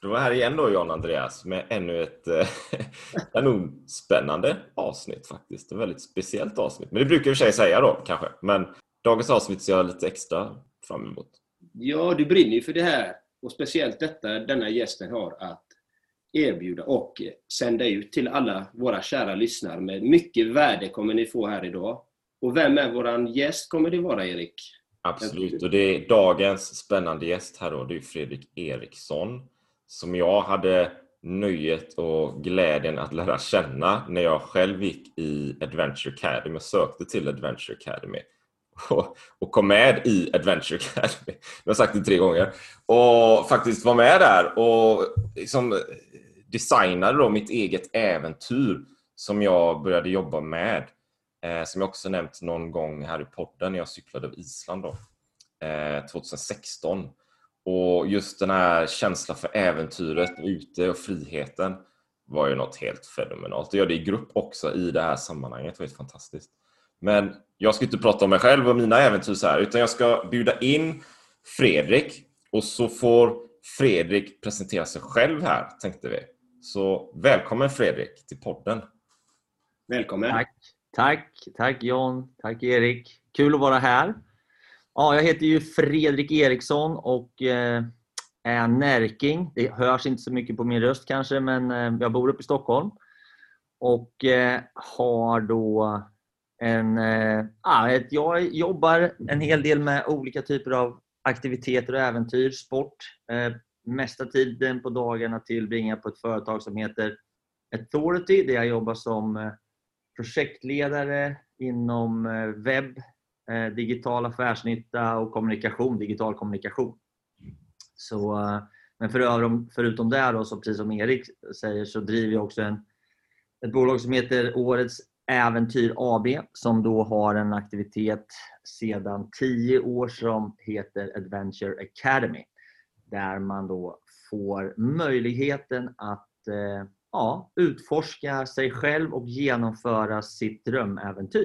Du var här igen då John Andreas med ännu ett eh, kanonspännande avsnitt faktiskt. Ett väldigt speciellt avsnitt. Men det brukar i och för sig säga då kanske. Men dagens avsnitt ser jag lite extra fram emot. Ja, du brinner ju för det här. Och speciellt detta denna gästen har att erbjuda och sända ut till alla våra kära lyssnare. Med mycket värde kommer ni få här idag. Och vem är våran gäst kommer det vara Erik? Absolut. Och det är dagens spännande gäst här då. Det är Fredrik Eriksson. Som jag hade nöjet och glädjen att lära känna när jag själv gick i Adventure Academy och sökte till Adventure Academy. Och, och kom med i Adventure Academy. Jag har sagt det tre gånger. Och faktiskt var med där och liksom designade då mitt eget äventyr som jag började jobba med. Eh, som jag också nämnt någon gång här i podden när jag cyklade över Island då, eh, 2016. Och just den här känslan för äventyret ute och friheten var ju något helt fenomenalt. Och göra det i grupp också i det här sammanhanget var helt fantastiskt. Men jag ska inte prata om mig själv och mina äventyr så här, utan jag ska bjuda in Fredrik och så får Fredrik presentera sig själv här, tänkte vi. Så välkommen Fredrik till podden. Välkommen! Tack, tack, tack John, tack Erik. Kul att vara här. Ja, jag heter ju Fredrik Eriksson och eh, är närking. Det hörs inte så mycket på min röst kanske, men eh, jag bor uppe i Stockholm. Och eh, har då en... Ja, jag jobbar en hel del med olika typer av aktiviteter och äventyr, sport. Mesta tiden på dagarna tillbringar på ett företag som heter Authority där jag jobbar som projektledare inom webb, Eh, digital affärsnytta och kommunikation, digital kommunikation. Så, eh, men förutom det, då, så precis som Erik säger, så driver jag också en, ett bolag som heter Årets Äventyr AB som då har en aktivitet sedan 10 år som heter Adventure Academy. Där man då får möjligheten att eh, ja, utforska sig själv och genomföra sitt drömäventyr.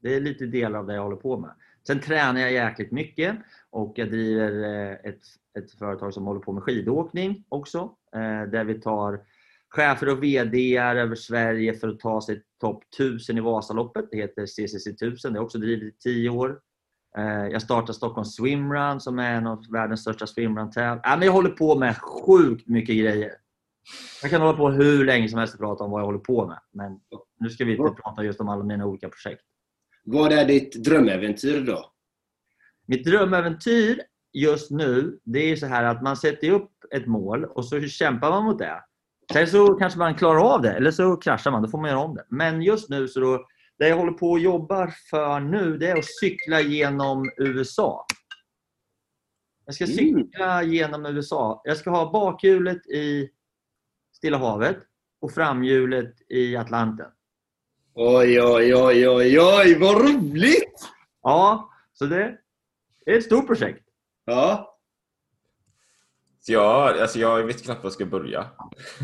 det är lite delar av det jag håller på med. Sen tränar jag jäkligt mycket och jag driver ett, ett företag som håller på med skidåkning också. Där vi tar chefer och VD över Sverige för att ta sig topp 1000 i Vasaloppet. Det heter CCC 1000. Det har också drivit i 10 år. Jag startade Stockholm Swimrun som är en av världens största swimrun-tävlingar. Jag håller på med sjukt mycket grejer. Jag kan hålla på hur länge som helst och prata om vad jag håller på med. Men nu ska vi inte prata just om alla mina olika projekt. Vad är ditt drömäventyr då? Mitt drömäventyr just nu, det är så här att man sätter upp ett mål och så kämpar man mot det. Sen så kanske man klarar av det eller så kraschar man, då får man göra om det. Men just nu så då, det jag håller på och jobbar för nu det är att cykla genom USA. Jag ska cykla genom USA. Jag ska ha bakhjulet i Stilla havet och framhjulet i Atlanten. Oj, oj, oj, oj, oj, vad roligt! Ja, så det är ett stort projekt. Ja. Så jag, alltså jag vet knappt var jag ska börja.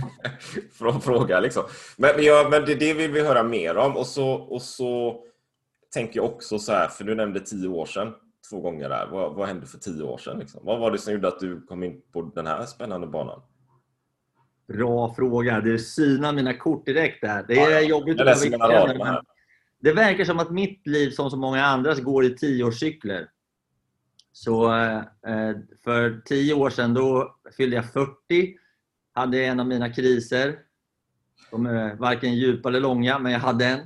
Från fråga liksom. Men, men, jag, men det, det vill vi höra mer om. Och så, och så tänker jag också så här, för du nämnde tio år sedan två gånger där. Vad, vad hände för tio år sedan? Liksom? Vad var det som gjorde att du kom in på den här spännande banan? Bra fråga. Du synar mina kort direkt där. Det är ja. jobbigt att men Det verkar som att mitt liv, som så många andras, går i tioårscykler. Så eh, för tio år sedan då fyllde jag 40. Hade en av mina kriser. De är varken djupa eller långa, men jag hade en.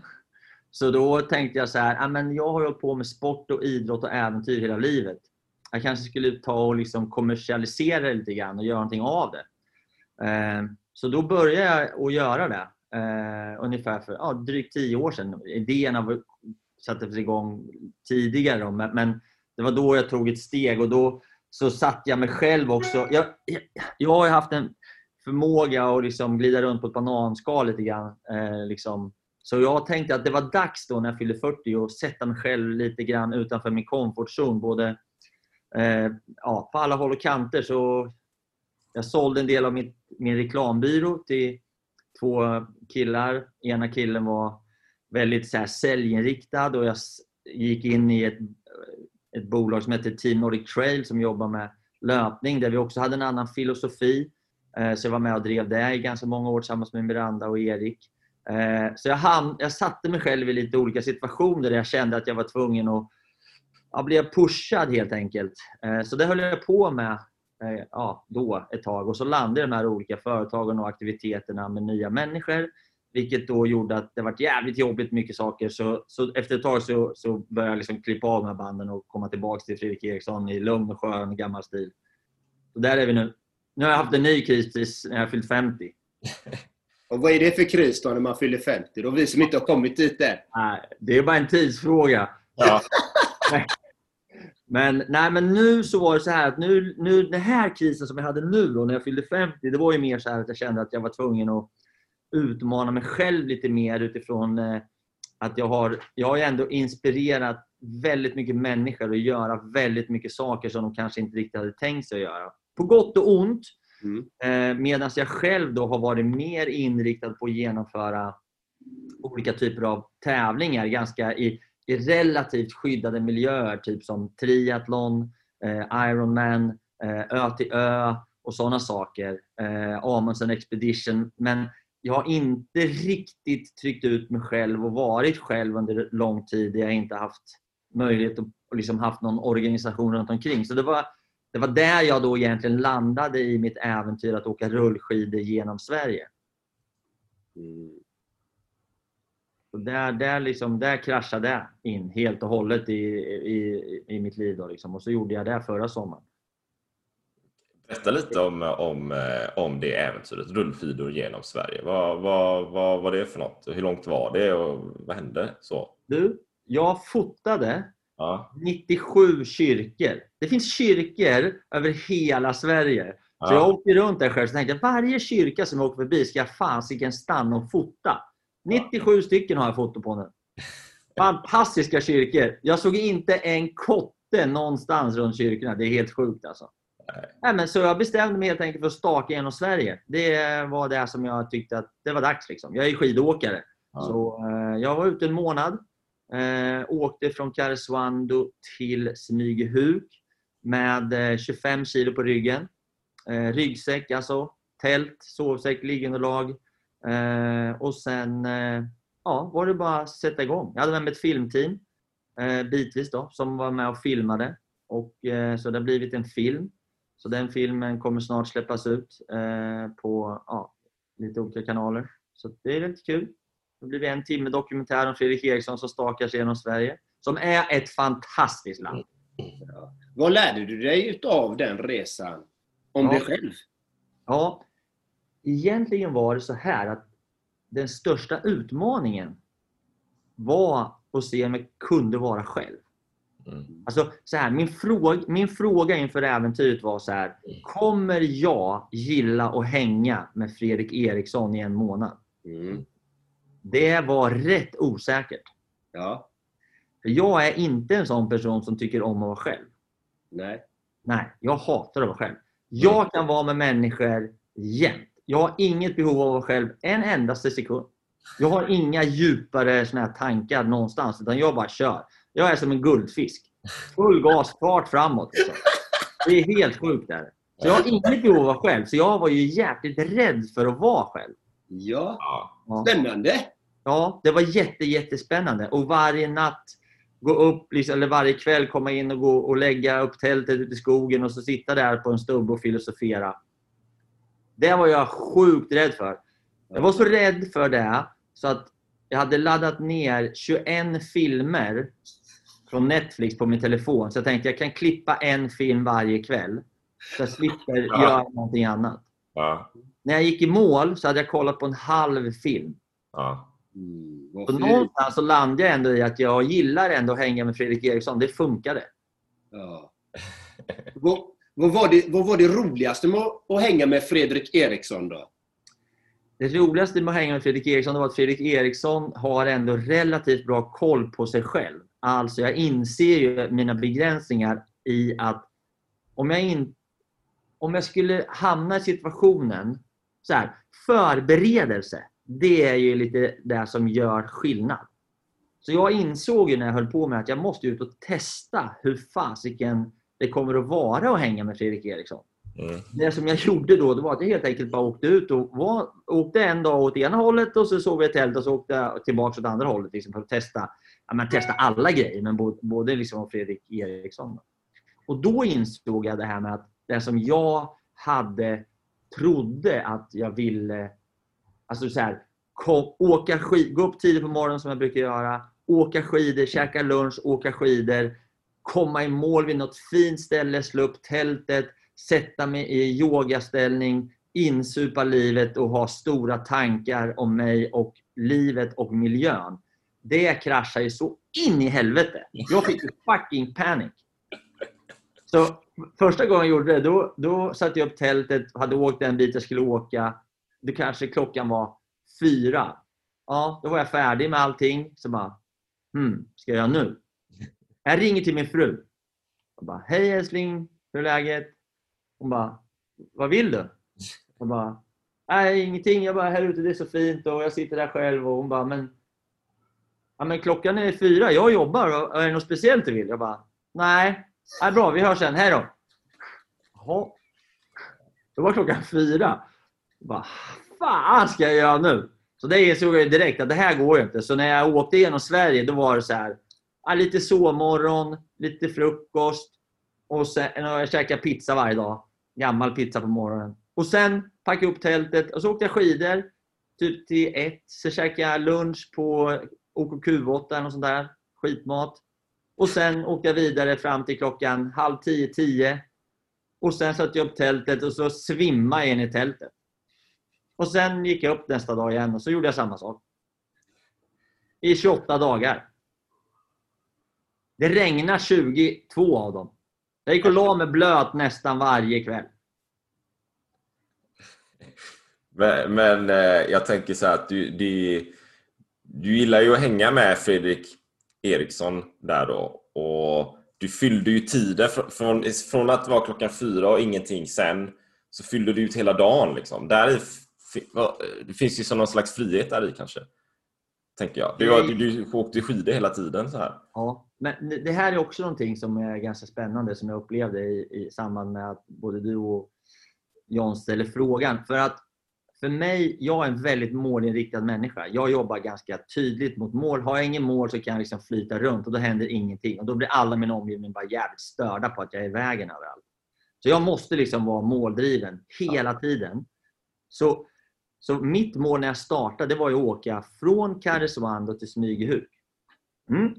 Så då tänkte jag så här, "Ah, men jag har hållit på med sport och idrott och äventyr hela livet. Jag kanske skulle ta och liksom kommersialisera det lite grann och göra någonting av det. Eh, så då började jag att göra det. Eh, ungefär för ja, drygt tio år sedan. Idéerna sattes igång tidigare. Då, men, men det var då jag tog ett steg och då så satte jag mig själv också. Jag, jag, jag har ju haft en förmåga att liksom glida runt på ett bananskal lite grann. Eh, liksom. Så jag tänkte att det var dags då när jag fyllde 40 att sätta mig själv lite grann utanför min komfortzon. Både eh, ja, på alla håll och kanter. Så jag sålde en del av mitt, min reklambyrå till två killar. Ena killen var väldigt så här, säljinriktad och jag gick in i ett, ett bolag som heter Team Nordic Trail som jobbar med löpning där vi också hade en annan filosofi. Eh, så jag var med och drev det i ganska många år tillsammans med Miranda och Erik. Eh, så jag, hamn, jag satte mig själv i lite olika situationer där jag kände att jag var tvungen att jag bli pushad helt enkelt. Eh, så det höll jag på med ja, då ett tag. Och så landade de här olika företagen och aktiviteterna med nya människor. Vilket då gjorde att det var jävligt jobbigt mycket saker. Så, så efter ett tag så, så började jag liksom klippa av de här banden och komma tillbaka till Fredrik Eriksson i lugn och skön gammal stil. Så där är vi nu. Nu har jag haft en ny kris tills när jag har fyllt 50. Och vad är det för kris då när man fyller 50? Då vi som inte har kommit dit än. Nej, det är bara en tidsfråga. Ja. Men, nej, men nu så var det så här att nu, nu, den här krisen som jag hade nu då, när jag fyllde 50, det var ju mer så här att jag kände att jag var tvungen att utmana mig själv lite mer utifrån eh, att jag har, jag har ju ändå inspirerat väldigt mycket människor att göra väldigt mycket saker som de kanske inte riktigt hade tänkt sig att göra. På gott och ont. Mm. Eh, Medan jag själv då har varit mer inriktad på att genomföra olika typer av tävlingar ganska i, i relativt skyddade miljöer, typ som triathlon, eh, Ironman, eh, Ö till Ö och sådana saker. Eh, Amundsen Expedition. Men jag har inte riktigt tryckt ut mig själv och varit själv under lång tid där jag inte haft möjlighet att och liksom haft någon organisation runt omkring. Så det var, det var där jag då egentligen landade i mitt äventyr att åka rullskidor genom Sverige. Mm. Där, där, liksom, där kraschade jag in helt och hållet i, i, i mitt liv. Då liksom. Och så gjorde jag det förra sommaren. Berätta lite om, om, eh, om det äventyret, rullskidor genom Sverige. Vad, vad, vad var det för något? Hur långt var det och vad hände? Så. Du, jag fotade Ja. 97 kyrkor. Det finns kyrkor över hela Sverige. Så Ja. jag åkte runt där själv och tänkte varje kyrka som jag åker förbi ska jag fasiken stanna och fota. 97 stycken har jag foto på nu. Fantastiska kyrkor. Jag såg inte en kotte någonstans runt kyrkorna. Det är helt sjukt alltså. Nej, men så jag bestämde mig helt enkelt för att staka genom Sverige. Det var det som jag tyckte att det var dags. Liksom. Jag är skidåkare. Ja. Så eh, jag var ute en månad. Eh, åkte från Karesuando till Smygehuk med eh, 25 kilo på ryggen. Eh, ryggsäck alltså. Tält, sovsäck, liggunderlag. Eh, och sen eh, ja, var det bara att sätta igång. Jag hade med mig ett filmteam eh, bitvis då, som var med och filmade. Och, så det har blivit en film. Så den filmen kommer snart släppas ut på ja, lite olika kanaler. Så det är lite kul. Det blir en timme dokumentär om Fredrik Eriksson som stakar sig genom Sverige. Som är ett fantastiskt land. Vad lärde du dig utav den resan? Om Ja. dig själv? Ja, egentligen var det så här att den största utmaningen var att se om jag kunde vara själv. Mm. Alltså, så här, min, fråga, min fråga inför äventyret var så här. Kommer jag gilla att hänga med Fredrik Eriksson i en månad? Mm. Det var rätt osäkert. Ja. För jag är inte en sån person som tycker om att vara själv. Nej. Nej, jag hatar att vara själv. Jag kan vara med människor jämt. Jag har inget behov av att vara själv en endaste sekund. Jag har inga djupare såna här tankar någonstans, utan jag bara kör. Jag är som en guldfisk. Full gas, fart framåt. Liksom. Det är helt sjukt. Där. Så jag har inget behov av att vara själv, så jag var ju jäkligt rädd för att vara själv. Ja, Ja. spännande. Ja, det var jätte, jättespännande. Och varje natt gå upp, liksom, eller varje kväll komma in och gå och lägga upp tältet ute i skogen och så sitta där på en stubbe och filosofera. Det var jag sjukt rädd för. Jag var så rädd för det så att jag hade laddat ner 21 filmer från Netflix på min telefon. Så jag tänkte jag kan klippa en film varje kväll. Så jag slipper Ja. göra någonting annat. Ja. När jag gick i mål så hade jag kollat på en halv film. Ja. Mm, Så någonstans så landade jag ändå i att jag gillar ändå att hänga med Fredrik Eriksson. Det funkade. Ja vad, var det, vad var det roligaste med att- att hänga med Fredrik Eriksson då? Det roligaste med att hänga med Fredrik Eriksson var att Fredrik Eriksson har ändå relativt bra koll på sig själv. Alltså jag inser ju mina begränsningar i att om jag, in, om jag skulle hamna i situationen så här, förberedelse, det är ju lite det som gör skillnad. Så jag insåg ju när jag höll på med att jag måste ut och testa hur fasiken det kommer att vara att hänga med Fredrik Eriksson. Mm. Det som jag gjorde då det var att jag helt enkelt bara åkte ut och var, åkte en dag åt ena hållet och så sov jag i tält och så åkte jag tillbaka åt andra hållet liksom, för att testa, ja, men testa alla grejer, men både, både liksom Fredrik Eriksson. Och då insåg jag det här med att det som jag hade trodde att jag ville alltså så här, kom, åka skid, gå upp tidigt på morgonen som jag brukar göra, åka skidor, käka lunch, åka skidor, komma i mål vid något fint ställe, slå upp tältet, sätta mig i yogaställning, insupa livet och ha stora tankar om mig och livet och miljön. Det kraschar ju så in i helvete. Jag fick ju fucking panic. Så första gången jag gjorde det, då, då satte jag upp tältet, hade åkt den bit jag skulle åka. Det kanske klockan var fyra. Ja, då var jag färdig med allting. Så bara, hmm, ska jag göra nu? Jag ringer till min fru. Jag bara, hej älskling, hur är läget? Hon bara, vad vill du? Jag bara, nej ingenting, jag bara här ute det är så fint och jag sitter där själv och hon bara, men, ja, men klockan är fyra, jag jobbar är det något speciellt du vill? Jag bara, nej, nej bra vi hörs sen, hej då. Jaha. Då var klockan fyra. Jag bara, fan ska jag göra nu? Så det insåg jag direkt att det här går ju inte. Så när jag åkte igenom Sverige då var det så här, ja, lite sovmorgon, lite frukost och sen och jag käkade pizza varje dag. Gammal pizza på morgonen. Och sen packade jag upp tältet och så åkte jag skidor typ till ett. Så käkade jag lunch på OKQ8 eller något sånt där. Skitmat. Och sen åkte jag vidare fram till klockan halv tio, tio. Och sen satte jag upp tältet och så svimmade jag in i tältet. Och sen gick jag upp nästa dag igen och så gjorde jag samma sak. I 28 dagar. Det regnar 22 av dem. Jag gick och la mig blöt nästan varje kväll. Men, men eh, jag tänker så här att du, du, du gillar ju att hänga med Fredrik Eriksson där då. Och du fyllde ju tiden från, från, från att det var klockan fyra och ingenting sen så fyllde du ut hela dagen. Liksom. Där i, det finns ju som någon slags frihet där i kanske. Tänker jag. Du, du, du åkte skidor hela tiden så här. Ja, men det- här är också någonting som är ganska spännande som jag upplevde i, i samband med att både du och John ställer frågan. För att för mig, jag är en väldigt målinriktad människa. Jag jobbar ganska tydligt mot mål. Har jag ingen mål så kan jag liksom flyta runt och då händer ingenting. Och Då blir alla min omgivning bara jävligt störda på att jag är i vägen överallt. Så jag måste liksom vara måldriven hela tiden. Så, så mitt mål när jag startade var ju att åka från Karesuando till Smygehuk. Mm.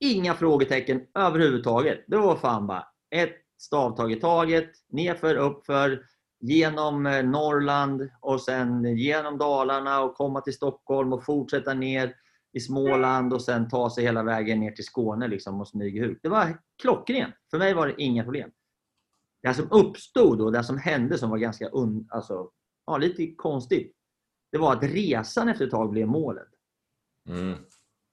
Inga frågetecken överhuvudtaget. Det var fan bara ett stavtag i taget, nerför, uppför, genom eh, Norrland och sen genom Dalarna och komma till Stockholm och fortsätta ner i Småland och sen ta sig hela vägen ner till Skåne liksom och Smygehuk. Det var klockrent. För mig var det inga problem. Det som uppstod och det som hände som var ganska un, alltså, ja, lite konstigt, det var att resan efter ett tag blev målet. Mm.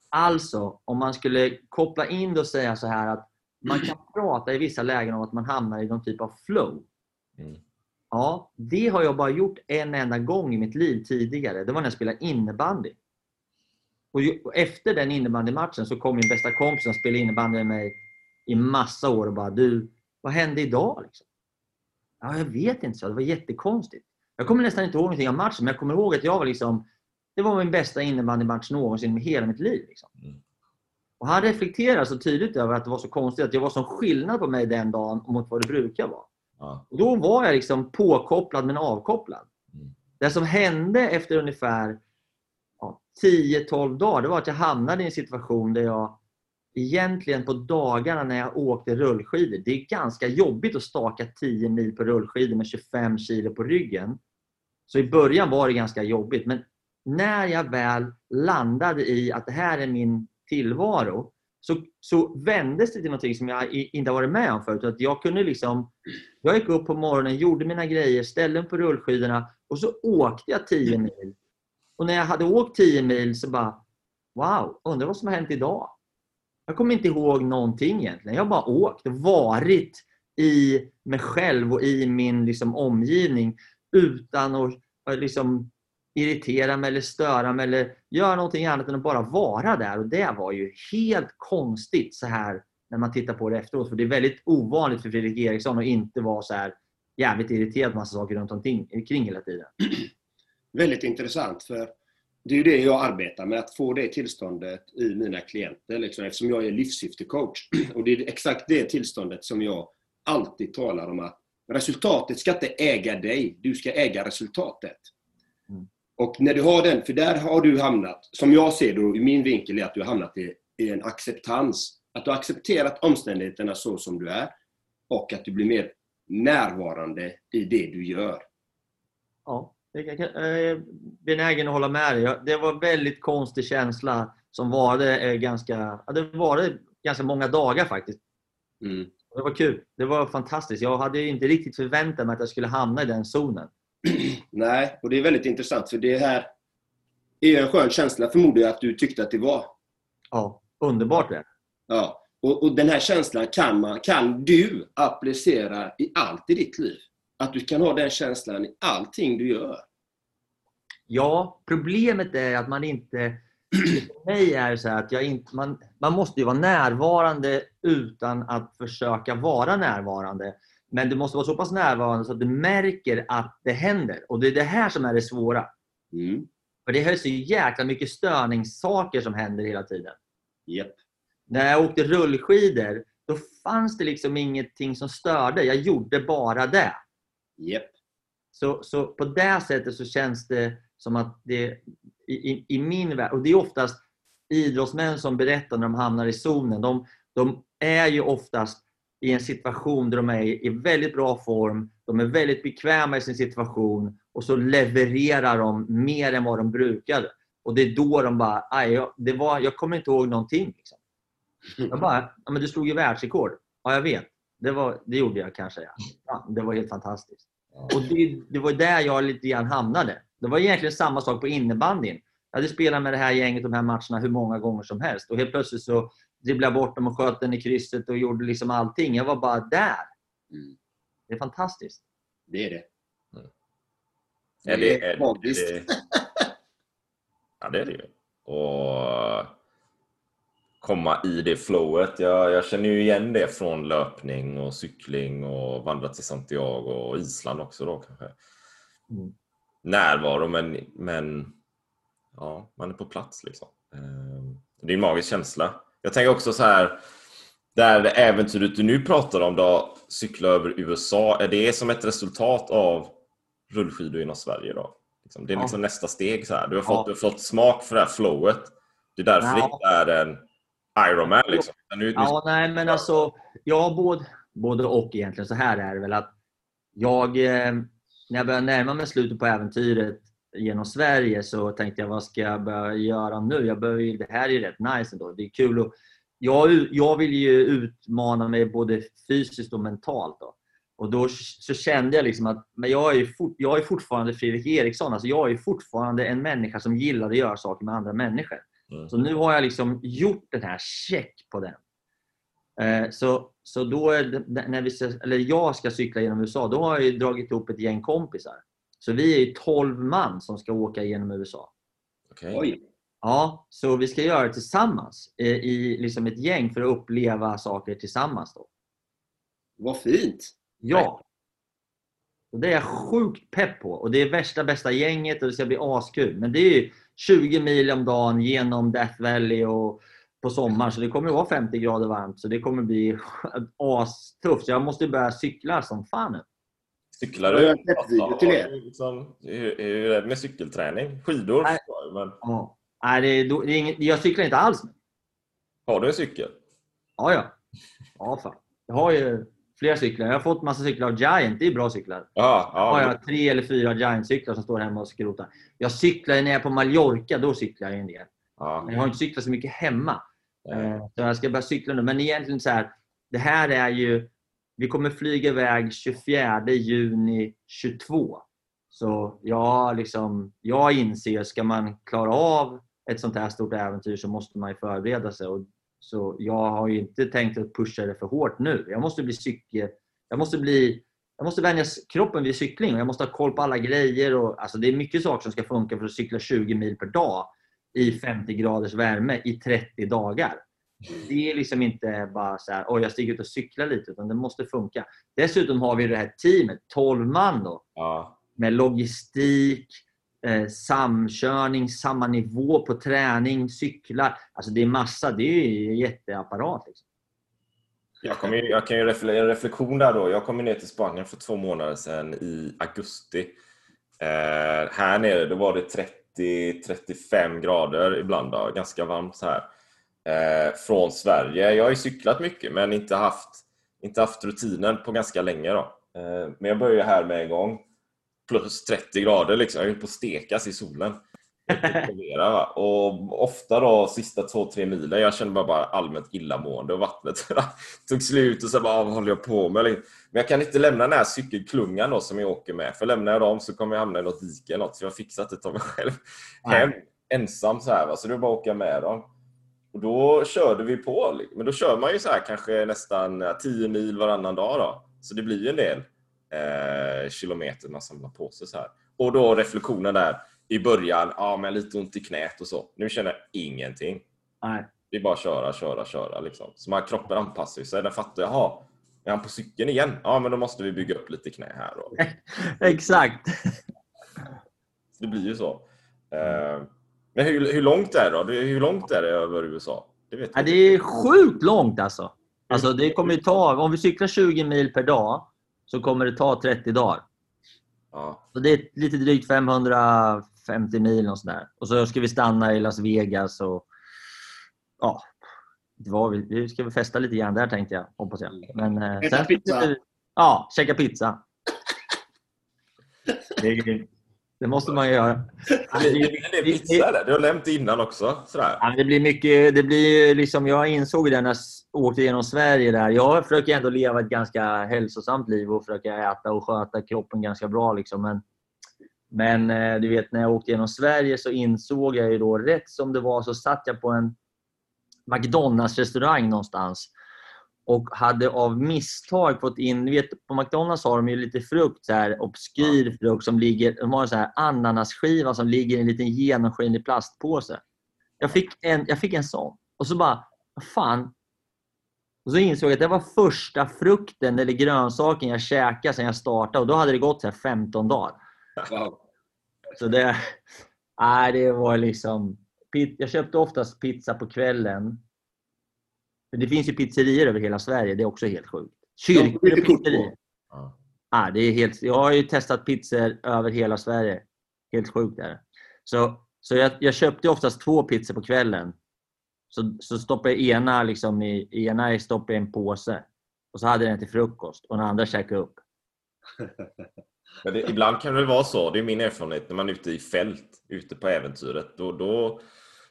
Alltså, om man skulle koppla in det och säga så här att man kan prata i vissa lägen om att man hamnar i någon typ av flow. Mm. Ja, det har jag bara gjort en enda gång i mitt liv tidigare. Det var när jag spelade innebandy. Och efter den innebandymatchen så kom min bästa kompis som spelade innebandy med mig i massa år och bara Du, vad hände idag? Liksom. Ja, jag vet inte, så. det var jättekonstigt. Jag kommer nästan inte ihåg någonting av matchen, men jag kommer ihåg att jag var liksom Det var min bästa innebandymatch någonsin med hela mitt liv. Liksom. Mm. Och han reflekterar så tydligt över att det var så konstigt att jag var sån skillnad på mig den dagen mot vad det brukar vara. Ja. Och då var jag liksom påkopplad men avkopplad. Mm. Det som hände efter ungefär ja, 10-12 dagar det var att jag hamnade i en situation där jag egentligen på dagarna när jag åkte rullskidor, det är ganska jobbigt att staka 10 mil på rullskidor med 25 kilo på ryggen. Så i början var det ganska jobbigt men när jag väl landade i att det här är min tillvaro så, så vändes det till någonting som jag inte har varit med om förut. Att jag kunde liksom jag gick upp på morgonen, gjorde mina grejer, ställde mig på rullskidorna och så åkte jag 10 mil. Och när jag hade åkt 10 mil så bara Wow, undrar vad som har hänt idag? Jag kommer inte ihåg någonting egentligen. Jag har bara åkt och varit i mig själv och i min liksom, omgivning utan att eh, liksom, irritera mig eller störa mig eller göra någonting annat än att bara vara där. Och det var ju helt konstigt så här när man tittar på det efteråt. För det är väldigt ovanligt för Fredrik Eriksson att inte vara så här jävligt irriterad på massa saker runt omkring kring hela tiden. Väldigt intressant för det är ju det jag arbetar med, att få det tillståndet i mina klienter liksom, eftersom jag är livssyftecoach. Och det är exakt det tillståndet som jag alltid talar om att resultatet ska inte äga dig, du ska äga resultatet. Mm. Och när du har den, för där har du hamnat, som jag ser det då, i min vinkel är att du har hamnat i, i en acceptans. Att du har accepterat omständigheterna så som du är och att du blir mer närvarande i det du gör. Ja, jag är benägen att hålla med dig. Det var en väldigt konstig känsla som varade eh, ganska, det varade ganska många dagar faktiskt. Mm. Det var kul. Det var fantastiskt. Jag hade inte riktigt förväntat mig att jag skulle hamna i den zonen. Nej, och det är väldigt intressant för det här är ju en skön känsla förmodar jag att du tyckte att det var. Ja, underbart det. Ja. Och, och den här känslan kan, man, kan du applicera i allt i ditt liv. Att du kan ha den känslan i allting du gör. Ja, problemet är att man inte... För mig är det så att jag inte, man, man måste ju vara närvarande utan att försöka vara närvarande. Men du måste vara så pass närvarande så att du märker att det händer. Och det är det här som är det svåra. Mm. För det är så jäkla mycket störningssaker som händer hela tiden. Japp. När jag åkte rullskidor, då fanns det liksom ingenting som störde. Jag gjorde bara det. Japp. Så, så på det sättet så känns det som att det i, i, i min värld, och det är oftast idrottsmän som berättar när de hamnar i zonen. De, de är ju oftast i en situation där de är i väldigt bra form, de är väldigt bekväma i sin situation och så levererar de mer än vad de brukade. Och det är då de bara, "Aj, jag, det var, jag kommer inte ihåg någonting. Liksom. Jag bara, ja, men du slog ju världsrekord. Ja, jag vet. Det, var, det gjorde jag kanske. Ja. Ja, det var helt fantastiskt. Och det, det var där jag lite grann hamnade. Det var egentligen samma sak på innebandyn. Jag hade spelat med det här gänget de här matcherna hur många gånger som helst. Och helt plötsligt så dribblade jag bort dem och sköt den i krysset och gjorde liksom allting. Jag var bara där. Mm. Det är fantastiskt. Det är det. Är det, är, magiskt. är det, ja, det är det ju. Och komma i det flowet. Jag, jag känner ju igen det från löpning och cykling och vandra till Santiago och Island också då kanske. Mm. Närvaro men, men ja, man är på plats liksom. Ehm, Det är en magisk känsla. Jag tänker också så här det här äventyret du nu pratar om då, cykla över USA, är det som ett resultat av rullskidor inom Sverige då? Liksom, det är Ja. liksom nästa steg så här. Du har, Ja. fått, du har fått smak för det här flowet. Det är därför det Ja. inte är en Ironman liksom. Nu, nu, Ja, nej men alltså, jag både, både och egentligen. Så här är det väl att jag, eh, när jag började närma mig slutet på äventyret genom Sverige så tänkte jag, vad ska jag börja göra nu? Jag börjar, ju- det här är ju rätt nice ändå. Det är kul och jag, jag vill ju utmana mig både fysiskt och mentalt. Då. Och då så kände jag liksom att men jag, är fort, jag är fortfarande Fredrik Eriksson. Alltså jag är fortfarande en människa som gillar att göra saker med andra människor. Mm. Så nu har jag liksom gjort den här check på den. Eh, Så, så då, är det- när vi, eller jag ska cykla genom USA, då har jag ju dragit ihop ett gäng kompisar. Så vi är ju 12 man som ska åka genom USA. Okej. Oj. Ja, så vi ska göra det tillsammans eh, i liksom ett gäng för att uppleva saker tillsammans. Då. Vad fint! Ja. Och det är jag sjukt pepp på. Och det är värsta bästa gänget och det ska bli askul. Men det är ju 20 mil om dagen genom Death Valley och på sommaren. Så det kommer att vara 50 grader varmt. Så det kommer bli astufft. Jag måste börja cykla som fan nu. Cyklar Jag du? har sett video till er. Liksom, hur, är det med cykelträning? Skidor? Nej. jag, Men Ja. Nej, det är, det är inget, jag cyklar inte alls nu. har du en cykel? Ja, ja. Ja, fan. Jag har ju flera cyklar. Jag har fått massa cyklar av Giant. Det är bra cyklar. Ja, har ja. jag tre eller fyra Giant-cyklar som står hemma och skrotar. Jag cyklar när jag är på Mallorca. Då cyklar jag en del. Ja. Jag har inte cyklat så mycket hemma. Eh, Så jag ska börja cykla nu. Men egentligen så här. Det här är ju... Vi kommer flyga iväg 24 juni 22. Så jag, liksom, jag inser, ska man klara av ett sånt här stort äventyr så måste man ju förbereda sig. Och, så jag har ju inte tänkt att pusha det för hårt nu. Jag måste bli cykel... Jag måste bli... Jag måste vänja kroppen vid cykling och jag måste ha koll på alla grejer. Och, alltså det är mycket saker som ska funka för att cykla 20 mil per dag i 50 graders värme i 30 dagar. Det är liksom inte bara så här, oj jag stiger ut och cyklar lite, utan det måste funka. Dessutom har vi det här teamet, 12 man då, ja. med logistik, eh, samkörning, samma nivå på träning, cyklar. Alltså det är massa, det är ju en jätteapparat. Liksom. Jag, ju- jag kan ju refle- en reflektion där då. Jag kom ner till Spanien för två månader sedan i augusti. Eh, här nere då var det 30-35 grader ibland. Då, ganska varmt så här. Eh, från Sverige. Jag har ju cyklat mycket men inte haft, inte haft rutinen på ganska länge. Då. Eh, men jag började här med en gång. Plus 30 grader liksom. Jag är på att stekas i solen. Och ofta då sista två, tre milen, jag känner bara, bara allmänt illamående och vattnet tog slut och så bara, "Ah, vad håller jag på med? Men jag kan inte lämna den här cykelklungan då som jag åker med. För lämnar jag dem så kommer jag hamna i något dike eller något. Så jag har fixat det av mig själv. Hem, ensam så här va. Så det är bara att åka med dem. Och då körde vi på. liksom. Men då kör man ju så här kanske nästan ja, 10 mil varannan dag då. Så det blir ju en del eh, kilometer man samlar på sig så här. Och då reflektionen där i början, ja men lite ont i knät och så. Nu känner jag ingenting. Nej. Det är bara att köra, köra, köra liksom. Så man, kroppen anpassar sig. Den fattar, jaha, är han på cykeln igen? Ja men då måste vi bygga upp lite knä här då. Exakt. Det blir ju så. Eh, men hur, hur långt är det då? Hur långt är det över USA? Det Ja, det är sjukt långt alltså. alltså det kommer ju ta, om vi cyklar 20 mil per dag så kommer det ta 30 dagar. Ja. Så det är lite drygt 550 mil och sådär. Och så ska vi stanna i Las Vegas och ja, det var vi, vi ska väl festa lite grann där tänkte jag, hoppas jag. Men, eh, Äta pizza. Ja, käka pizza. Det, det måste man göra. Det del pizza där. Du har nämnt det innan också. Sådär. Det blir mycket, det blir liksom, jag insåg det när jag åkte genom Sverige där. Jag försöker ändå leva ett ganska hälsosamt liv och försöka äta och sköta kroppen ganska bra. Liksom. Men, men eh, du vet, när jag åkte genom Sverige så insåg jag ju då, rätt som det var så satt jag på en McDonalds-restaurang någonstans och hade av misstag fått in, ni vet på McDonalds har de ju lite frukt, så här obskyr frukt som ligger, de har en så här ananasskiva som ligger i en liten genomskinlig plastpåse. Jag fick en, jag fick en sån och så bara, vad fan. Och så insåg jag att det var första frukten eller grönsaken jag käkade sedan jag startade och då hade det gått så här 15 dagar. Wow. Så det, nej, det var liksom... Jag köpte oftast pizza på kvällen. För Det finns ju pizzerior över hela Sverige. Det är också helt sjukt. Kyrkor och pizzerior. Ja. Det är helt, jag har ju testat pizzor över hela Sverige. Helt sjukt är det. Så, så jag, jag köpte oftast två pizzor på kvällen. Så, så stoppade jag ena, liksom i, ena stoppade jag i en påse. Och så hade jag den till frukost och den andra käkade upp. Men det, ibland kan det väl vara så, det är min erfarenhet, när man är ute i fält, ute på äventyret. Då, då,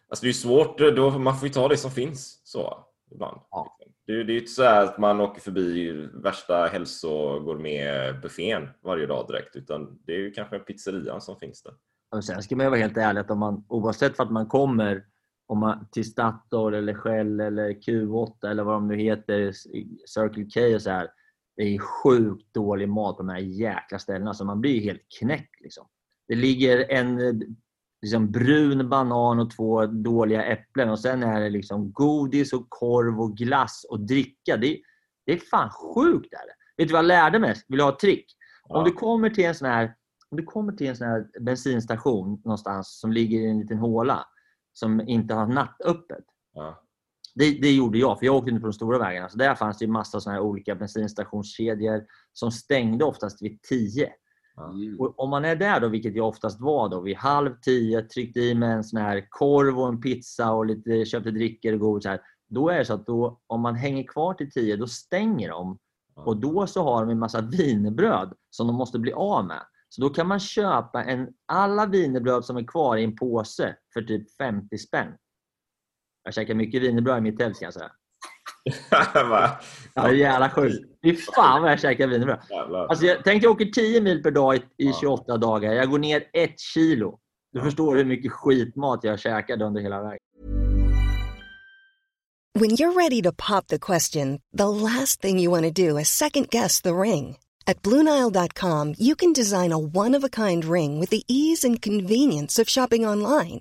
alltså det är svårt, då, man får ju ta det som finns. Så, ibland. Ja. Det, är- det är ju inte så här att man åker förbi värsta hälsogourmetbuffén varje dag direkt. Utan det är ju kanske en pizzeria som finns där. Och sen ska man vara helt ärlig att om man, oavsett vart man kommer om man, till Statoil eller Shell eller Q8 eller vad de nu heter, Circle K och så här. Det är sjukt dålig mat på de här jäkla ställena så man blir helt knäckt. Liksom. Det ligger en liksom, brun banan och två dåliga äpplen och sen är det liksom godis och korv och glass och dricka. Det, det är fan sjukt. Är det. Vet du vad jag lärde mig? Vill du ha ett trick? Ja. Om du kommer till en sån här om du kommer till en sån här bensinstation någonstans som ligger i en liten håla som inte har nattöppet. Ja. Det, det gjorde jag, för jag åkte inte på de stora vägarna. Så där fanns det ju massa såna här olika bensinstationskedjor som stängde oftast vid 10. Mm. Och om man är där, då, vilket jag oftast var, då, vid halv tio, tryckte i mig en sån här korv och en pizza och lite, köpte drickor och godis. här, Då är det så att då, om man hänger kvar till 10, då stänger de. Och då så har de en massa wienerbröd som de måste bli av med. Så då kan man köpa en, alla wienerbröd som är kvar i en påse för typ 50 spänn. Jag käkar mycket wienerbröd i mitt tält kan jag säga. Ja, det är jävla sjukt. Fy fan vad jag käkar wienerbröd. Alltså, jag tänkte jag åker 10 mil per dag i, i Ja. 28 dagar. Jag går ner ett kilo. Du Ja. förstår hur mycket skitmat jag käkade under hela vägen. When you're ready to pop the question, the last thing you want to do is second guess the ring. At Bluenile.com, you can design a one of a kind ring with the ease and convenience of shopping online.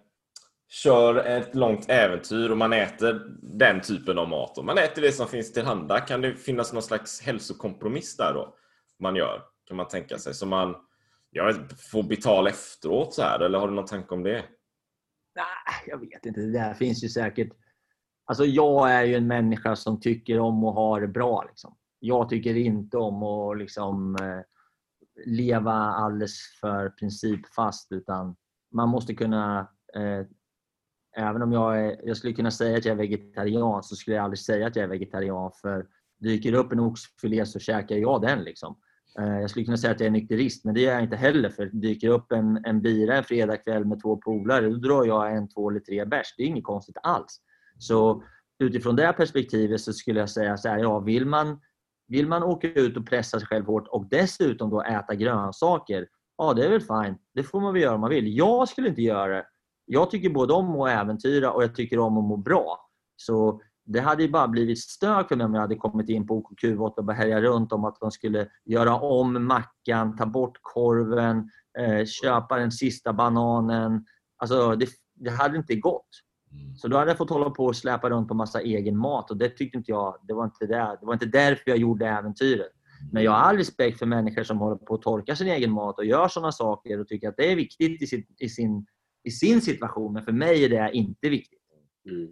kör ett långt äventyr och man äter den typen av mat och man äter det som finns tillhanda. Kan det finnas någon slags hälsokompromiss där då? Man gör, kan man tänka sig. Så man jag vet, får betala efteråt så här eller har du någon tanke om det? Nej, jag vet inte. Det där finns ju säkert... Alltså jag är ju en människa som tycker om att ha det bra. Liksom. Jag tycker inte om att liksom, eh, leva alldeles för principfast utan man måste kunna... Eh, även om jag, är, jag skulle kunna säga att jag är vegetarian så skulle jag aldrig säga att jag är vegetarian för dyker det upp en oxfilé så käkar jag den. Liksom. Eh, jag skulle kunna säga att jag är nykterist, men det är jag inte heller. För dyker det upp en, en bira en fredagkväll med två polare, då drar jag en, två eller tre bärs. Det är inget konstigt alls. Så utifrån det perspektivet så skulle jag säga så här, ja, vill man, vill man åka ut och pressa sig själv hårt och dessutom då äta grönsaker, ja det är väl fine. Det får man väl göra om man vill. Jag skulle inte göra det. Jag tycker både om att äventyra och jag tycker om att må bra. Så det hade ju bara blivit stök för mig om jag hade kommit in på OKQ8 och börjat runt om att de skulle göra om mackan, ta bort korven, eh, köpa den sista bananen. Alltså det, det hade inte gått. Så då hade jag fått hålla på och släpa runt på massa egen mat och det tyckte inte jag, det var inte, det, det var inte därför jag gjorde äventyret. Men jag har all respekt för människor som håller på att torka sin egen mat och gör sådana saker och tycker att det är viktigt i sin, i sin, i sin situation. Men för mig är det inte viktigt. Mm.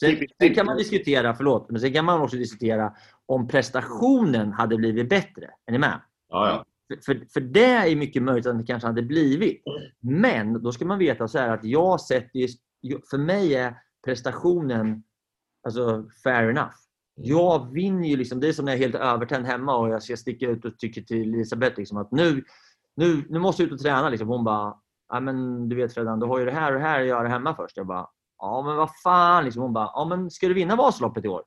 Sen, sen kan man diskutera, förlåt, men sen kan man också diskutera om prestationen hade blivit bättre. Är ni med? Ja, ja. För, för, för det är mycket möjligt att det kanske hade blivit. Men då ska man veta så att jag sätter för mig är prestationen alltså fair enough. Jag vinner ju liksom, det är som när jag är helt övertänd hemma och jag ska sticka ut och tycker till Elisabeth liksom att nu, nu, nu måste jag ut och träna. Liksom. Hon bara, ja men du vet Fredan, du har ju det här och det här att göra hemma först. Jag bara, ja men vad fan. Liksom. Hon bara, ja men ska du vinna Vasaloppet i år?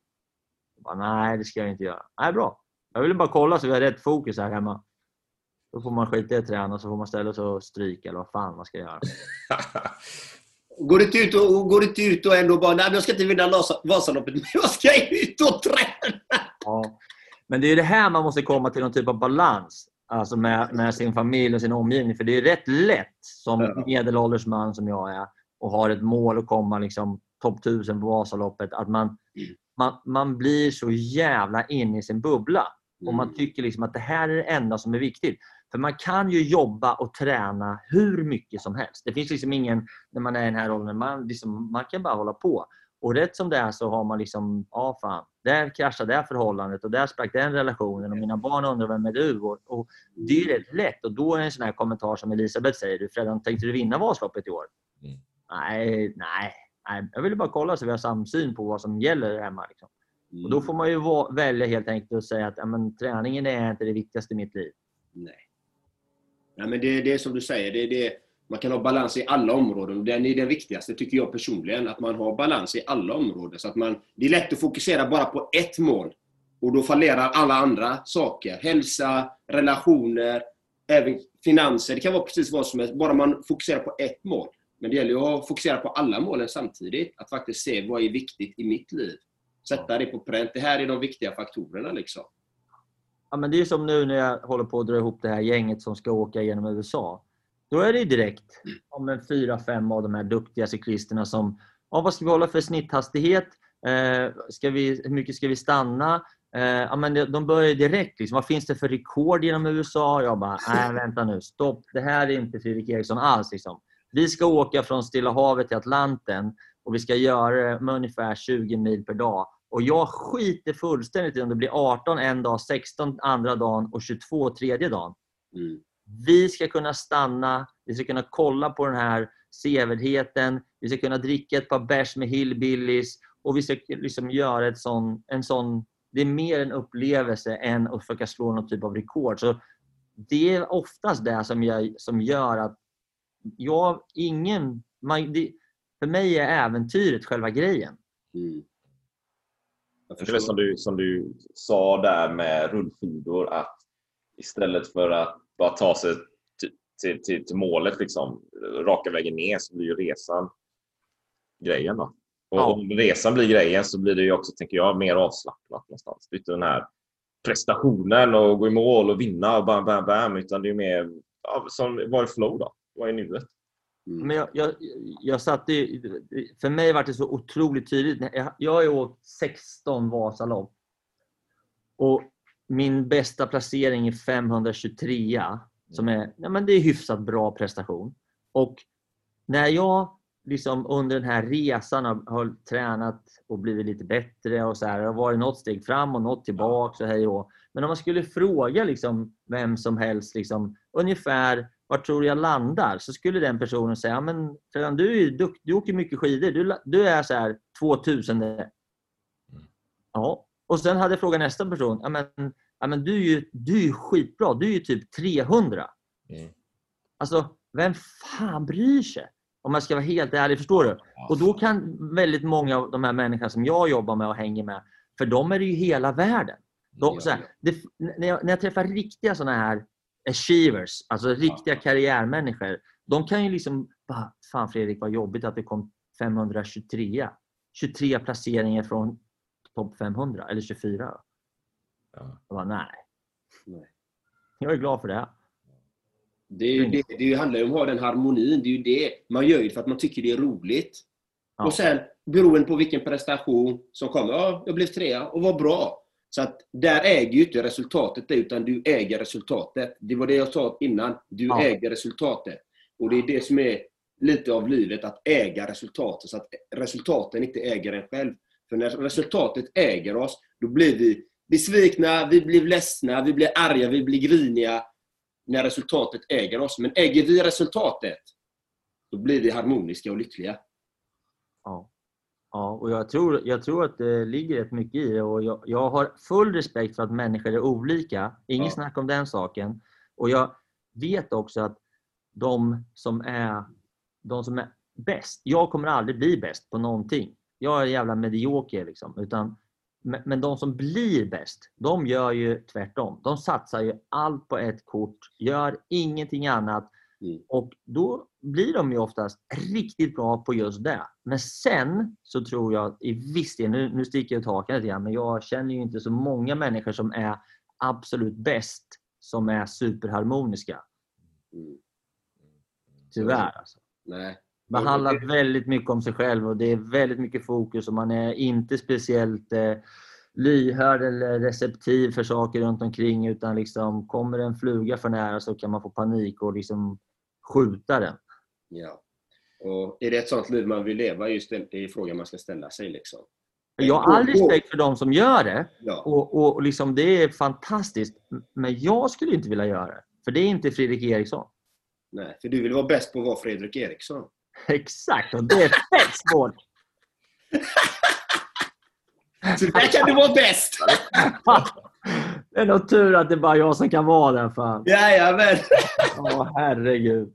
Jag bara, Nej, det ska jag inte göra. Nej, bra. Jag ville bara kolla så vi har rätt fokus här hemma. Då får man skita i att träna så får man ställa sig och stryka eller vad fan man ska göra. Går du inte ut och, går du inte ut och ändå bara, nej jag ska inte vinna Vasaloppet, men jag ska ut och träna! Ja. Men det är det här man måste komma till någon typ av balans alltså med, med sin familj och sin omgivning. För det är rätt lätt som Ja. medelålders man som jag är och har ett mål att komma liksom, topp 1000 på Vasaloppet. Att man, man, man blir så jävla inne i sin bubbla. Och man Mm. tycker liksom att det här är det enda som är viktigt. För man kan ju jobba och träna hur mycket som helst. Det finns liksom ingen, när man är i den här åldern, man, liksom, man kan bara hålla på. Och rätt som det är så har man liksom, ja fan, där kraschade det förhållandet och där sprack den relationen och mina barn undrar vem är du? Och, och det är ju rätt lätt och då är en sån här kommentar som Elisabeth säger, du Fredan, tänkte du vinna Vasaloppet i år? Mm. Nej, nej, nej, jag ville bara kolla så vi har samsyn på vad som gäller hemma. Liksom. Och då får man ju välja helt enkelt att säga att men, träningen är inte det viktigaste i mitt liv. Nej. Nej, men det, det är som du säger, det, det, man kan ha balans i alla områden. Den är den viktigaste, tycker jag personligen. Att man har balans i alla områden. Så att man, det är lätt att fokusera bara på ett mål. Och då fallerar alla andra saker. Hälsa, relationer, även finanser. Det kan vara precis vad som helst. Bara man fokuserar på ett mål. Men det gäller ju att fokusera på alla målen samtidigt. Att faktiskt se vad är viktigt i mitt liv. Sätta det på pränt. Det här är de viktiga faktorerna. liksom. Ja, men det är som nu när jag håller på att dra ihop det här gänget som ska åka genom USA. Då är det ju direkt om en fyra, fem av de här duktiga cyklisterna som ja, vad ska vi hålla för snitthastighet? Eh, ska vi, hur mycket ska vi stanna? Eh, ja, men de- börjar ju direkt. Liksom, vad finns det för rekord genom USA? Jag bara, nej vänta nu, stopp. Det här är inte Fredrik Eriksson alls. Liksom. Vi ska åka från Stilla havet till Atlanten och vi ska göra det med ungefär 20 mil per dag. Och jag skiter fullständigt i om det blir 18 en dag, 16 andra dagen och 22 tredje dagen. Mm. Vi ska kunna stanna, vi ska kunna kolla på den här sevärdheten, vi ska kunna dricka ett par bärs med hillbillies och vi ska liksom göra ett sån, en sån... Det är mer en upplevelse än att försöka slå någon typ av rekord. Så det är oftast det som, jag, som gör att jag, ingen... Man, det, för mig är äventyret själva grejen. Mm. Jag Det är som du, som du sa där med rullskidor att istället för att bara ta sig till, till, till, till målet liksom, raka vägen ner så blir ju resan grejen. Då. Och Ja. om resan blir grejen så blir det ju också, tänker jag, mer avslappnat någonstans. Det är inte den här prestationen och gå i mål och vinna och bam, bam, bam. Utan det är mer ja, som var i flow då. Vad är nuet? Mm. Men jag, jag, jag satt i, för mig var det så otroligt tydligt. Jag, jag åkt 16 Vasalopp. Och min bästa placering är 523 som är, ja, men det är hyfsat bra prestation. Och när jag liksom under den här resan har, har tränat och blivit lite bättre och så här, har varit något steg fram och något tillbaka och hej och Men om man skulle fråga liksom vem som helst liksom, ungefär var tror jag landar? Så skulle den personen säga, men Fredan, du är ju dukt, du åker mycket skidor. Du, du är så här 2000. Ja. Och sen hade jag frågat nästa person, ja, men, ja, men du, är ju, du är ju skitbra. Du är ju typ 300. Mm. Alltså, vem fan bryr sig? Om man ska vara helt ärlig, förstår du? Och då kan väldigt många av de här människorna som jag jobbar med och hänger med, för dem är det ju hela världen. De, här, det, när, jag, när jag träffar riktiga såna här achievers, alltså riktiga karriärmänniskor, de kan ju liksom bara, fan Fredrik vad jobbigt att det kom 523. 23 placeringar från topp 500, eller 24. Ja. Jag bara, nej. Nej. Jag är glad för det. Det, är ju det, det handlar ju om att ha den harmonin. Det är ju det. Man gör ju det för att man tycker det är roligt. Ja. Och sen, beroende på vilken prestation som kommer. Ja, jag blev trea och var bra. Så att där äger ju inte resultatet det, utan du äger resultatet. Det var det jag sa innan. Du Ja. äger resultatet. Och det är det som är lite av livet, att äga resultatet. Så att resultaten inte äger en själv. För när resultatet äger oss, då blir vi besvikna, vi blir ledsna, vi blir arga, vi blir griniga. När resultatet äger oss. Men äger vi resultatet, då blir vi harmoniska och lyckliga. Ja. Ja, och jag tror, jag tror att det ligger rätt mycket i det. Och jag, jag har full respekt för att människor är olika. Ingen Ja. snack om den saken. Och jag vet också att de som är, de som är bäst, jag kommer aldrig bli bäst på någonting. Jag är jävla medioker. Liksom, utan, men, de som blir bäst, de gör ju tvärtom. De satsar ju allt på ett kort, gör ingenting annat. Mm. Och då blir de ju oftast riktigt bra på just det. Men sen så tror jag i viss del, nu, nu sticker jag ut hakan lite grann, men jag känner ju inte så många människor som är absolut bäst som är superharmoniska. Mm. Tyvärr. Alltså. Nej. Det handlar väldigt mycket om sig själv och det är väldigt mycket fokus och man är inte speciellt eh, lyhörd eller receptiv för saker runt omkring utan liksom kommer en fluga för nära så kan man få panik och liksom skjuta den. Ja. Och är det ett sånt liv man vill leva? Just det är frågan man ska ställa sig. Liksom. Jag har all respekt för de som gör det Ja. och, och, och liksom det är fantastiskt. Men jag skulle inte vilja göra det. För det är inte Fredrik Eriksson. Nej, för du vill vara bäst på att vara Fredrik Eriksson. Exakt, och det är fett svårt. Så där kan du vara bäst! Det är nog tur att det är bara jag som kan vara där. Fan. Jajamän! Åh, herregud.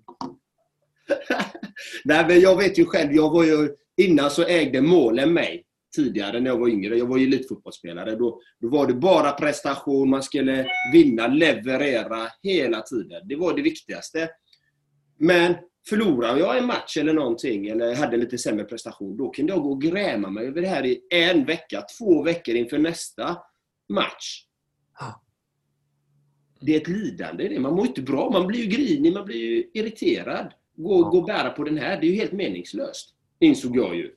Nej, men jag vet ju själv, jag var ju, innan så ägde målen mig tidigare när jag var yngre. Jag var ju elitfotbollsspelare. Då, då var det bara prestation, man skulle vinna, leverera hela tiden. Det var det viktigaste. Men förlorade jag en match eller någonting, eller hade lite sämre prestation, då kunde jag gå och gräma mig över det här i en vecka, två veckor inför nästa match. Det är ett lidande det. Man mår inte bra. Man blir ju grinig, man blir ju irriterad. Gå, gå och bära på den här, det är ju helt meningslöst. Insåg jag ju.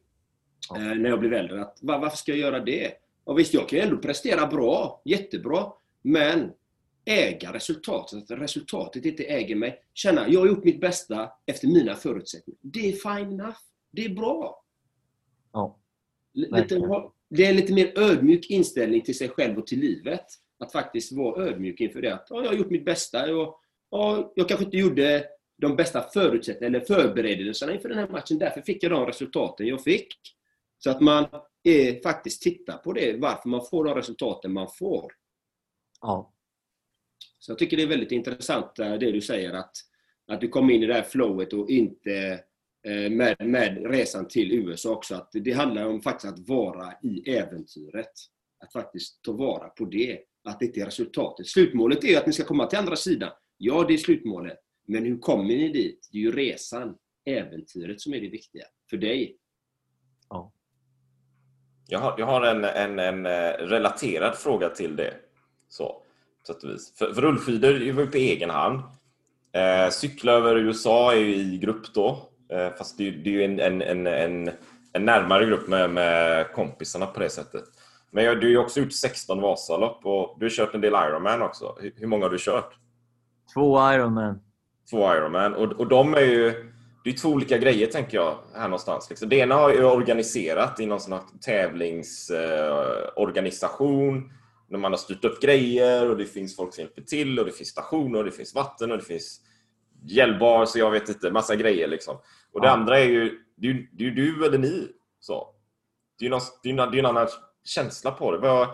Eh, när jag blev äldre. Att, va- varför ska jag göra det? Och visst, jag kan ju ändå prestera bra. Jättebra. Men äga resultatet. Att resultatet inte äger mig. Känna, jag har gjort mitt bästa efter mina förutsättningar. Det är fine enough. Det är bra. Ja. Lite, det är en lite mer ödmjuk inställning till sig själv och till livet. Att faktiskt vara ödmjuk inför det. Att, ja, jag har gjort mitt bästa. Jag, ja, jag kanske inte gjorde de bästa förutsättningarna eller förberedelserna inför den här matchen. Därför fick jag de resultaten jag fick. Så att man är, faktiskt tittar på det. Varför man får de resultaten man får. Ja. Så jag tycker det är väldigt intressant eh, det du säger att, att du kom in i det här flowet och inte eh, med, med resan till USA också. Att det handlar om faktiskt att vara i äventyret. Att faktiskt ta vara på det. Att det inte är resultatet. Slutmålet är ju att ni ska komma till andra sidan. Ja, det är slutmålet. Men hur kommer ni dit? Det är ju resan, äventyret som är det viktiga. För dig. Jag har, jag har en, en, en eh, relaterad fråga till det. Så, sätt och vis. För, för rullskidor är ju på egen hand. Eh, cykla över USA är ju i grupp då. Eh, fast det, det är ju en, en, en, en, en närmare grupp med, med kompisarna på det sättet. Men jag, du har ju också gjort 16 Vasalopp och du har kört en del Ironman också. Hur, hur många har du kört? Två Ironman. Två Ironman. Och, och de är ju... Det är två olika grejer tänker jag här någonstans. Liksom. Det ena har ju organiserat i någon sån här tävlingsorganisation. När man har styrt upp grejer och det finns folk som hjälper till och det finns stationer och det finns vatten och det finns gällbar så jag vet inte, massa grejer liksom. Och det Ja. andra är ju, det är ju det är ju du eller ni. Så. Det är ju någon, det är ju någon, det är en annan känsla på det. Vad,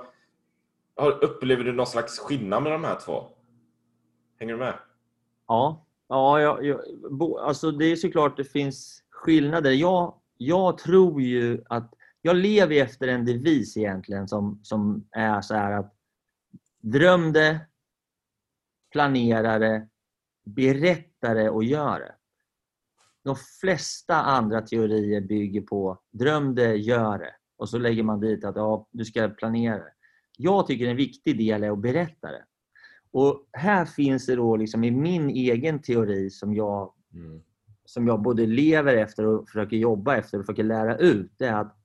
upplever du någon slags skillnad med de här två? Hänger du med? Ja, ja jag, jag, bo, alltså det är såklart det finns skillnader. Jag, jag tror ju att jag lever ju efter en devis egentligen som, som är så här att dröm det, planera det, berätta det och gör det. De flesta andra teorier bygger på dröm det, gör det. Och så lägger man dit att ja, du ska planera det. Jag tycker en viktig del är att berätta det. Och här finns det då liksom i min egen teori som jag, som jag både lever efter och försöker jobba efter och försöker lära ut. Det är att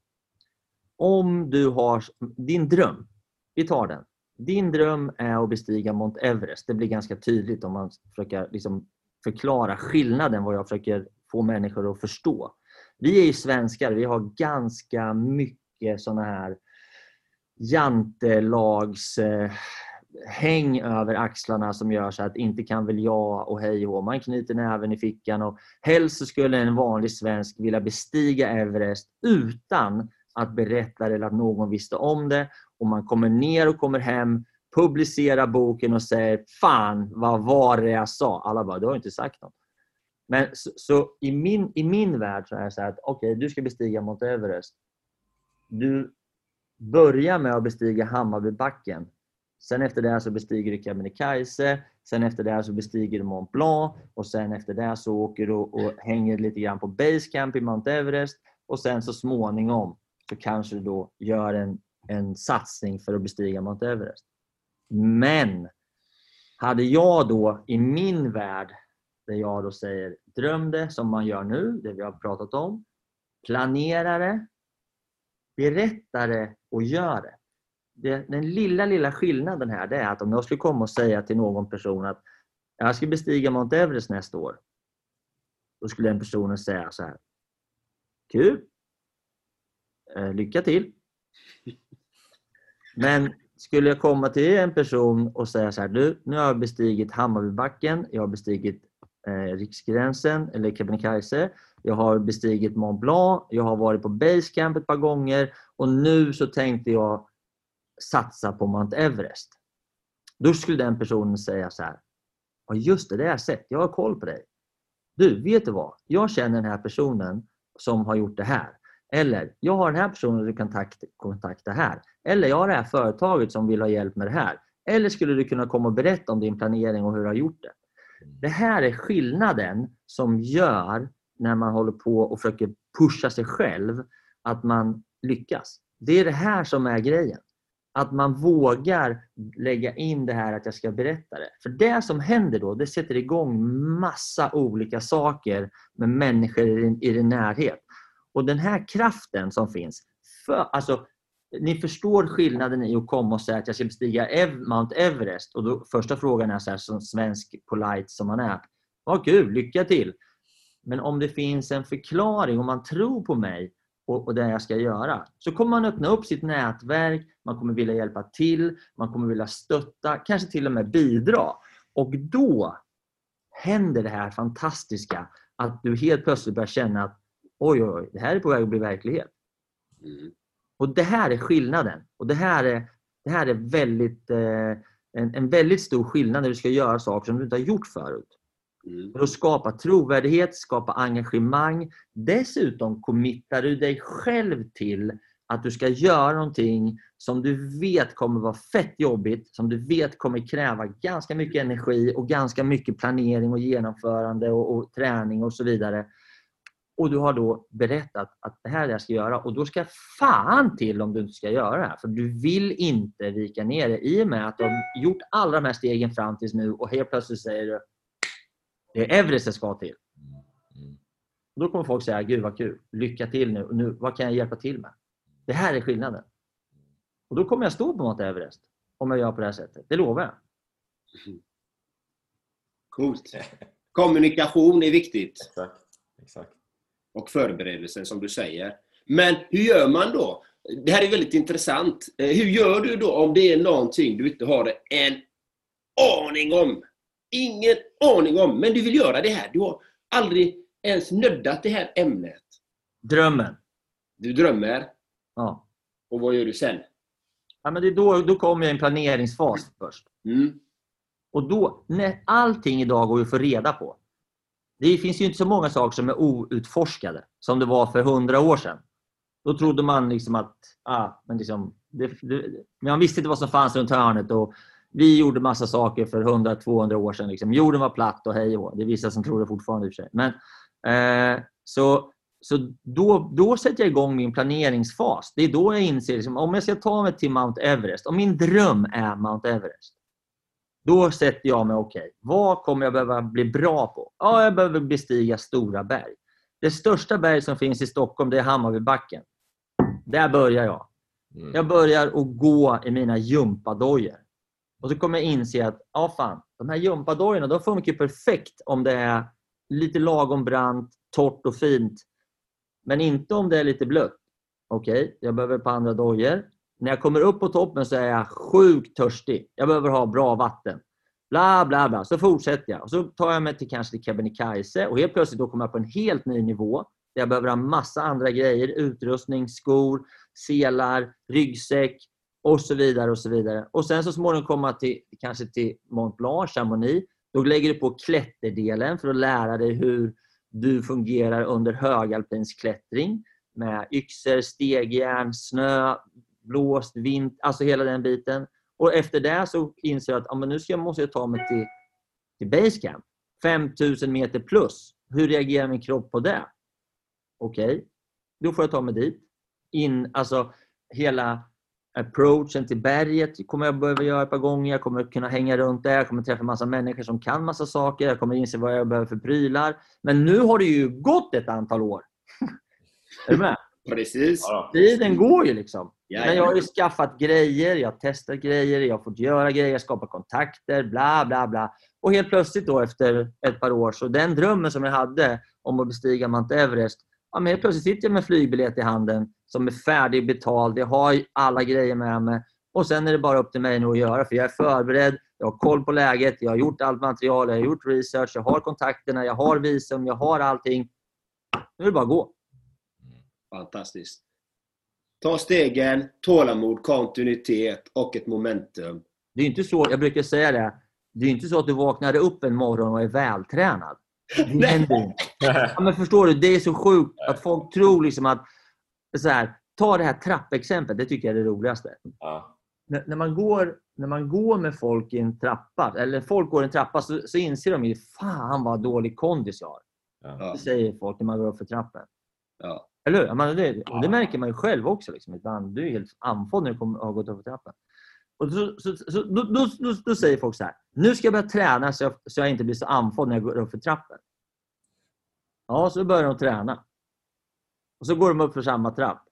om du har din dröm, vi tar den. Din dröm är att bestiga Mount Everest. Det blir ganska tydligt om man försöker liksom förklara skillnaden, vad jag försöker få människor att förstå. Vi är ju svenskar, vi har ganska mycket såna här jantelags eh, häng över axlarna som gör så att inte kan väl jag och hej och hå. Man knyter näven i fickan och helst så skulle en vanlig svensk vilja bestiga Everest utan att berätta eller att någon visste om det. Och man kommer ner och kommer hem, publicerar boken och säger Fan, vad var det jag sa? Alla bara, du har inte sagt något. Men så, så i, min, i min värld så är det så här att okej, du ska bestiga Mount Everest. Du börjar med att bestiga Hammarbybacken. Sen efter det så bestiger du Kebnekaise. Sen efter det så bestiger du Mont Blanc. Och sen efter det så åker du och hänger lite grann på Basecamp i Mount Everest. Och sen så småningom så kanske du då gör en, en satsning för att bestiga Mount Everest. Men hade jag då i min värld där jag då säger dröm det som man gör nu, det vi har pratat om. Planera det, berätta det och gör det. det. Den lilla, lilla skillnaden här det är att om jag skulle komma och säga till någon person att jag ska bestiga Mount Everest nästa år. Då skulle den personen säga så här. Kul! Eh, lycka till! Men skulle jag komma till en person och säga så här, du, nu har jag bestigit Hammarbybacken, jag har bestigit eh, Riksgränsen eller Kebnekaise, jag har bestigit Mont Blanc, jag har varit på Basecamp ett par gånger och nu så tänkte jag satsa på Mount Everest. Då skulle den personen säga så här, ja just det, det har jag sett, jag har koll på dig. Du, vet du vad? Jag känner den här personen som har gjort det här. Eller, jag har den här personen du kan kontakta här. Eller, jag har det här företaget som vill ha hjälp med det här. Eller skulle du kunna komma och berätta om din planering och hur du har gjort det. Det här är skillnaden som gör när man håller på och försöker pusha sig själv att man lyckas. Det är det här som är grejen. Att man vågar lägga in det här att jag ska berätta det. För det som händer då, det sätter igång massa olika saker med människor i din närhet. Och den här kraften som finns, för, alltså, ni förstår skillnaden i att komma och säga att jag ska bestiga Mount Everest. Och då, första frågan är så här, som svensk polite som man är. Vad kul, lycka till! Men om det finns en förklaring, om man tror på mig och, och det jag ska göra, så kommer man öppna upp sitt nätverk, man kommer vilja hjälpa till, man kommer vilja stötta, kanske till och med bidra. Och då händer det här fantastiska att du helt plötsligt börjar känna att oj, oj, oj, det här är på väg att bli verklighet. Mm. Och Det här är skillnaden. Och Det här är, det här är väldigt, eh, en, en, väldigt stor skillnad när du ska göra saker som du inte har gjort förut. Mm. För att skapa trovärdighet, skapa engagemang. Dessutom committar du dig själv till att du ska göra någonting som du vet kommer vara fett jobbigt, som du vet kommer kräva ganska mycket energi och ganska mycket planering och genomförande och, och träning och så vidare. Och du har då berättat att det här är det jag ska göra och då ska fan till om du inte ska göra det här. För du vill inte vika ner dig i och med att du har gjort alla de här stegen fram tills nu och helt plötsligt säger du det är Everest jag ska till. då kommer folk säga, gud vad kul, lycka till nu, nu, vad kan jag hjälpa till med? Det här är skillnaden. Och då kommer jag stå på Mount Everest om jag gör på det här sättet. Det lovar jag. Coolt. Kommunikation är viktigt. Exakt. Exakt och förberedelsen som du säger. Men hur gör man då? Det här är väldigt intressant. Eh, hur gör du då om det är någonting du inte har en aning om? Ingen aning om, men du vill göra det här. Du har aldrig ens nöddat det här ämnet. Drömmen. Du drömmer? Ja. Och vad gör du sen? Ja, men det är då, då kommer jag i en planeringsfas först. Mm. Och då, när allting idag går att få reda på. Det finns ju inte så många saker som är outforskade som det var för hundra år sedan. Då trodde man liksom att ah, men liksom, det, det, man visste inte vad som fanns runt hörnet. Och vi gjorde massa saker för 100-200 år sedan. Liksom. Jorden var platt och hej och Det är vissa som tror det fortfarande i och för sig. Men, eh, så så då, då sätter jag igång min planeringsfas. Det är då jag inser liksom, om jag ska ta mig till Mount Everest. Om min dröm är Mount Everest. Då sätter jag mig, okej, okay, vad kommer jag behöva bli bra på? Ja, jag behöver bestiga stora berg. Det största berg som finns i Stockholm det är Hammarbybacken. Där börjar jag. Mm. Jag börjar att gå i mina gympadojor. Och så kommer jag inse att ja, fan, de här gympadojorna de funkar perfekt om det är lite lagom brant, torrt och fint. Men inte om det är lite blött. Okej, okay, jag behöver ett par andra dojor. När jag kommer upp på toppen så är jag sjukt törstig. Jag behöver ha bra vatten. Bla, bla, bla. Så fortsätter jag. Och så tar jag mig till kanske till Kebnekaise och helt plötsligt då kommer jag på en helt ny nivå. Där jag behöver ha massa andra grejer. Utrustning, skor, selar, ryggsäck och så vidare. och så vidare. Och Sen så småningom kommer jag till, kanske till Mont Blanc, Chamonix. Då lägger du på klätterdelen för att lära dig hur du fungerar under högalpinsk klättring med yxor, stegjärn, snö, blåst, vind, alltså hela den biten. Och efter det så inser jag att ja, men nu ska jag, måste jag ta mig till, till basecamp. 5000 meter plus. Hur reagerar min kropp på det? Okej, okay. då får jag ta mig dit. In, alltså hela approachen till berget kommer jag behöva göra ett par gånger. Jag kommer kunna hänga runt där. Jag kommer träffa massa människor som kan massa saker. Jag kommer inse vad jag behöver för prylar. Men nu har det ju gått ett antal år. är du med? Precis. Ja, Tiden går ju liksom. Ja, Men jag har ju skaffat grejer, jag har testat grejer, jag har fått göra grejer, skapat kontakter, bla bla bla. Och helt plötsligt då efter ett par år, så den drömmen som jag hade om att bestiga Mount Everest, ja, men helt plötsligt sitter jag med flygbiljett i handen som är färdigbetald, jag har alla grejer med mig. Och sen är det bara upp till mig nu att göra, för jag är förberedd, jag har koll på läget, jag har gjort allt material, jag har gjort research, jag har kontakterna, jag har visum, jag har allting. Nu är det bara att gå. Fantastiskt. Ta stegen, tålamod, kontinuitet och ett momentum. Det är inte så, jag brukar säga det, det är inte så att du vaknar upp en morgon och är vältränad. Ja, men förstår du, det är så sjukt att folk tror liksom att... Så här, ta det här trappexemplet, det tycker jag är det roligaste. Ja. När, när, man går, när man går med folk i en trappa, eller folk går i en trappa, så, så inser de ju fan vad dålig kondis jag har. Ja. Det säger folk när man går upp för trappen. Ja. Eller hur? Men det, och det märker man ju själv också. Liksom. Ibland, du är helt andfådd när du kommer, har gått upp för trappen. Och så, så, så, då, då, då, då säger folk så här. Nu ska jag börja träna så jag, så jag inte blir så andfådd när jag går upp för trappen. Ja, så börjar de träna. Och så går de upp för samma trapp.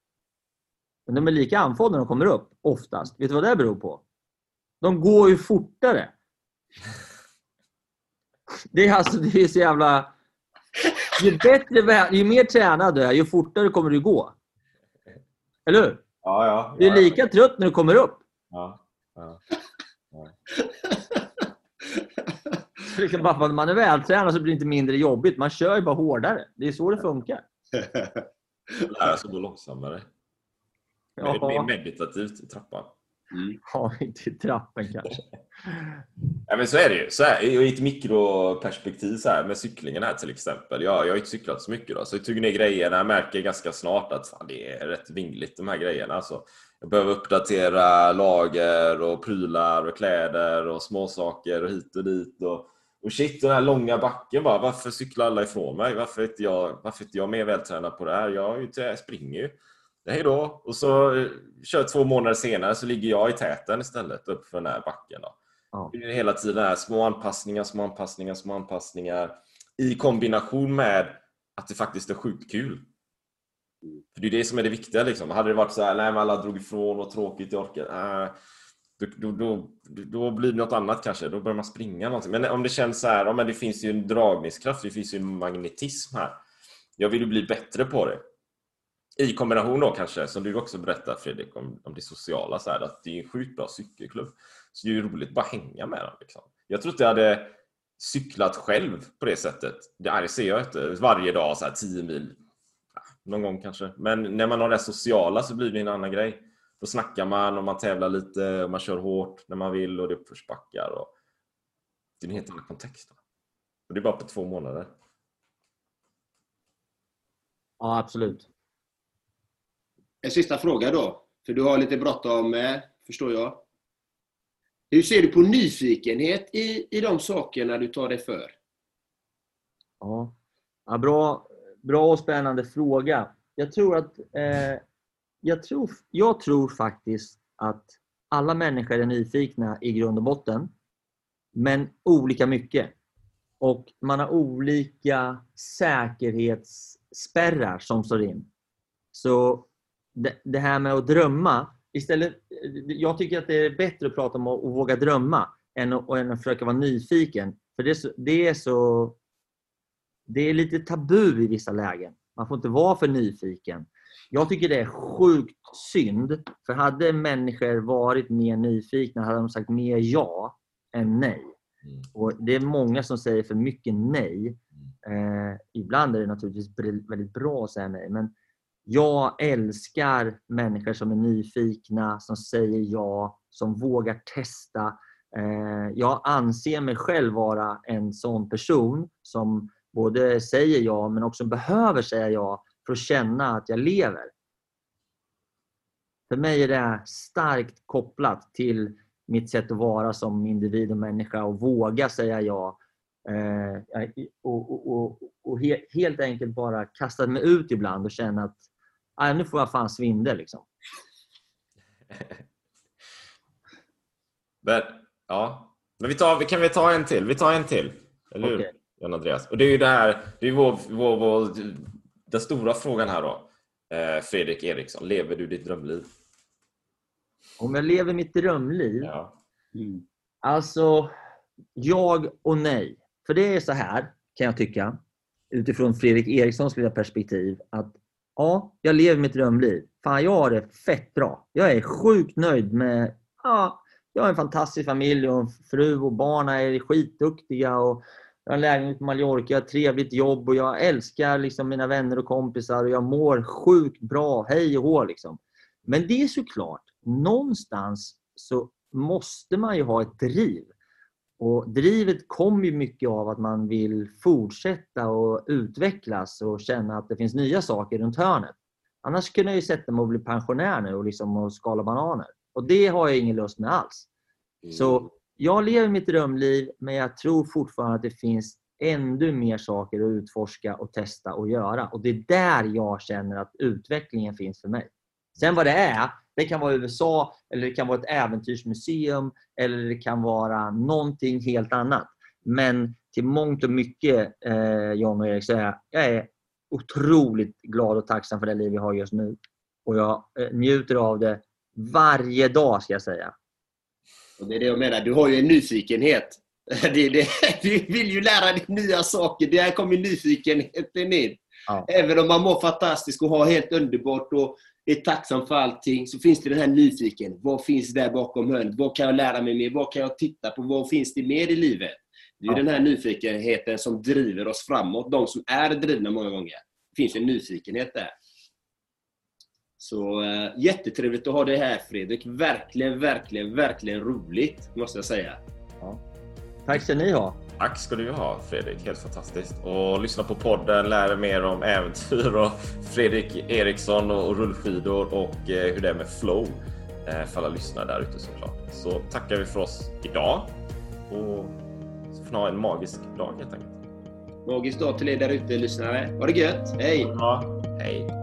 Men de är lika andfådda när de kommer upp, oftast. Vet du vad det beror på? De går ju fortare. Det är alltså det är så jävla... Ju, bättre, ju mer tränad du är, ju fortare kommer du gå. Eller hur? Ja, ja. Du är lika trött när du kommer upp. Ja, ja. Liksom bara för att man är vältränad så blir det inte mindre jobbigt. Man kör ju bara hårdare. Det är så det funkar. Lära sig gå långsammare. Ja, mer meditativt i trappan. ja inte i trappen kanske. Ja, men så är det ju. Så här, I ett mikroperspektiv så här, med cyklingen här till exempel. Jag, jag har inte cyklat så mycket då, så jag tog ner grejerna. Jag märker ganska snart att fan, det är rätt vingligt de här grejerna. Alltså, jag behöver uppdatera lager och prylar och kläder och småsaker och hit och dit. Och, och shit, den här långa backen bara. Varför cyklar alla ifrån mig? Varför är inte jag, varför är inte jag mer vältränad på det här? Jag, jag springer ju. Hej då! Och så eh, kör två månader senare så ligger jag i täten istället upp för den här backen. Då. Ja. Det är hela tiden här, små anpassningar, små anpassningar, små anpassningar i kombination med att det faktiskt är sjukt kul. För Det är det som är det viktiga. Liksom. Hade det varit så här, nej men alla drog ifrån och tråkigt, jag orkar äh, då, då, då, då blir det något annat kanske. Då börjar man springa någonting. Men om det känns så här, ja, men det finns ju en dragningskraft, det finns ju en magnetism här. Jag vill ju bli bättre på det. I kombination då kanske, som du också berättade Fredrik, om, om det sociala, så här, att det är en sjukt bra cykelklubb. Så det är ju roligt att bara hänga med dem. Liksom. Jag tror inte jag hade cyklat själv på det sättet. Det, det ser jag inte. Varje dag, så här 10 mil. Någon gång kanske. Men när man har det sociala så blir det en annan grej. Då snackar man och man tävlar lite och man kör hårt när man vill och det är uppförsbackar. Och... Det är en helt annan kontext. Då. Och det är bara på två månader. Ja, absolut. En sista fråga då, för du har lite bråttom med, förstår jag. Hur ser du på nyfikenhet i, i de sakerna du tar dig för? Ja. Ja, bra, bra och spännande fråga. Jag tror att eh, jag, tror, jag tror faktiskt att alla människor är nyfikna i grund och botten. Men olika mycket. Och man har olika säkerhetsspärrar som står in. Så det, här med att drömma. Istället, jag tycker att det är bättre att prata om att, att våga drömma än att, än att försöka vara nyfiken. För det är så, det är så det är lite tabu i vissa lägen. Man får inte vara för nyfiken. Jag tycker det är sjukt synd. För hade människor varit mer nyfikna hade de sagt mer ja än nej. Och Det är många som säger för mycket nej. Eh, ibland är det naturligtvis väldigt bra att säga nej. Men jag älskar människor som är nyfikna, som säger ja, som vågar testa. Eh, jag anser mig själv vara en sån person som både säger ja men också behöver säga ja för att känna att jag lever. För mig är det starkt kopplat till mitt sätt att vara som individ och människa och våga säga ja. Eh, och, och, och, och helt enkelt bara kasta mig ut ibland och känna att "Aj, nu får jag fan svindel. Liksom. Men, ja. Men vi tar, kan vi ta en till? Vi tar en till. Eller hur? Okej. Jan Andreas. Och det är ju det här, det är vår, vår, vår, den stora frågan här då. Eh, Fredrik Eriksson, lever du ditt drömliv? Om jag lever mitt drömliv? Ja. Alltså, jag och nej. För det är så här, kan jag tycka, utifrån Fredrik Erikssons lilla perspektiv, att ja, jag lever mitt drömliv. Fan, jag har det fett bra. Jag är sjukt nöjd med... Ja, jag har en fantastisk familj och en fru och barnen är skitduktiga. Och jag har en lägenhet på Mallorca, jag har ett trevligt jobb och jag älskar liksom mina vänner och kompisar och jag mår sjukt bra. Hej och hå liksom. Men det är såklart, någonstans så måste man ju ha ett driv. Och drivet kommer ju mycket av att man vill fortsätta och utvecklas och känna att det finns nya saker runt hörnet. Annars kunde jag ju sätta mig och bli pensionär nu och, liksom och skala bananer. Och det har jag ingen lust med alls. Så jag lever mitt drömliv men jag tror fortfarande att det finns ännu mer saker att utforska och testa och göra. Och det är där jag känner att utvecklingen finns för mig. Sen vad det är, det kan vara USA, eller det kan vara ett äventyrsmuseum eller det kan vara någonting helt annat. Men till mångt och mycket, eh, John och Erik, så är jag, är otroligt glad och tacksam för det liv jag har just nu. Och jag eh, njuter av det varje dag, ska jag säga. Och det är det jag menar, du har ju en nyfikenhet. Det, det, du vill ju lära dig nya saker. Där kommer nyfikenheten in. Ja. Även om man mår fantastiskt och har helt underbart och är tacksam för allting så finns det den här nyfiken. Vad finns där bakom hörnet? Vad kan jag lära mig mer? Vad kan jag titta på? Vad finns det mer i livet? Det är Ja. den här nyfikenheten som driver oss framåt. De som är drivna många gånger. Det finns en nyfikenhet där. Så äh, jättetrevligt att ha dig här Fredrik. Verkligen, verkligen, verkligen roligt måste jag säga. Tack ska ni ha. Tack ska du ha Fredrik, helt fantastiskt. Och lyssna på podden, lär er mer om äventyr och Fredrik Eriksson och rullskidor och eh, hur det är med flow. Eh, för alla lyssnare där ute såklart. Så tackar vi för oss idag. Och så får ni ha en magisk dag helt enkelt. Magisk dag till er där ute lyssnare. Ha det gött! Hej! Ja, hej!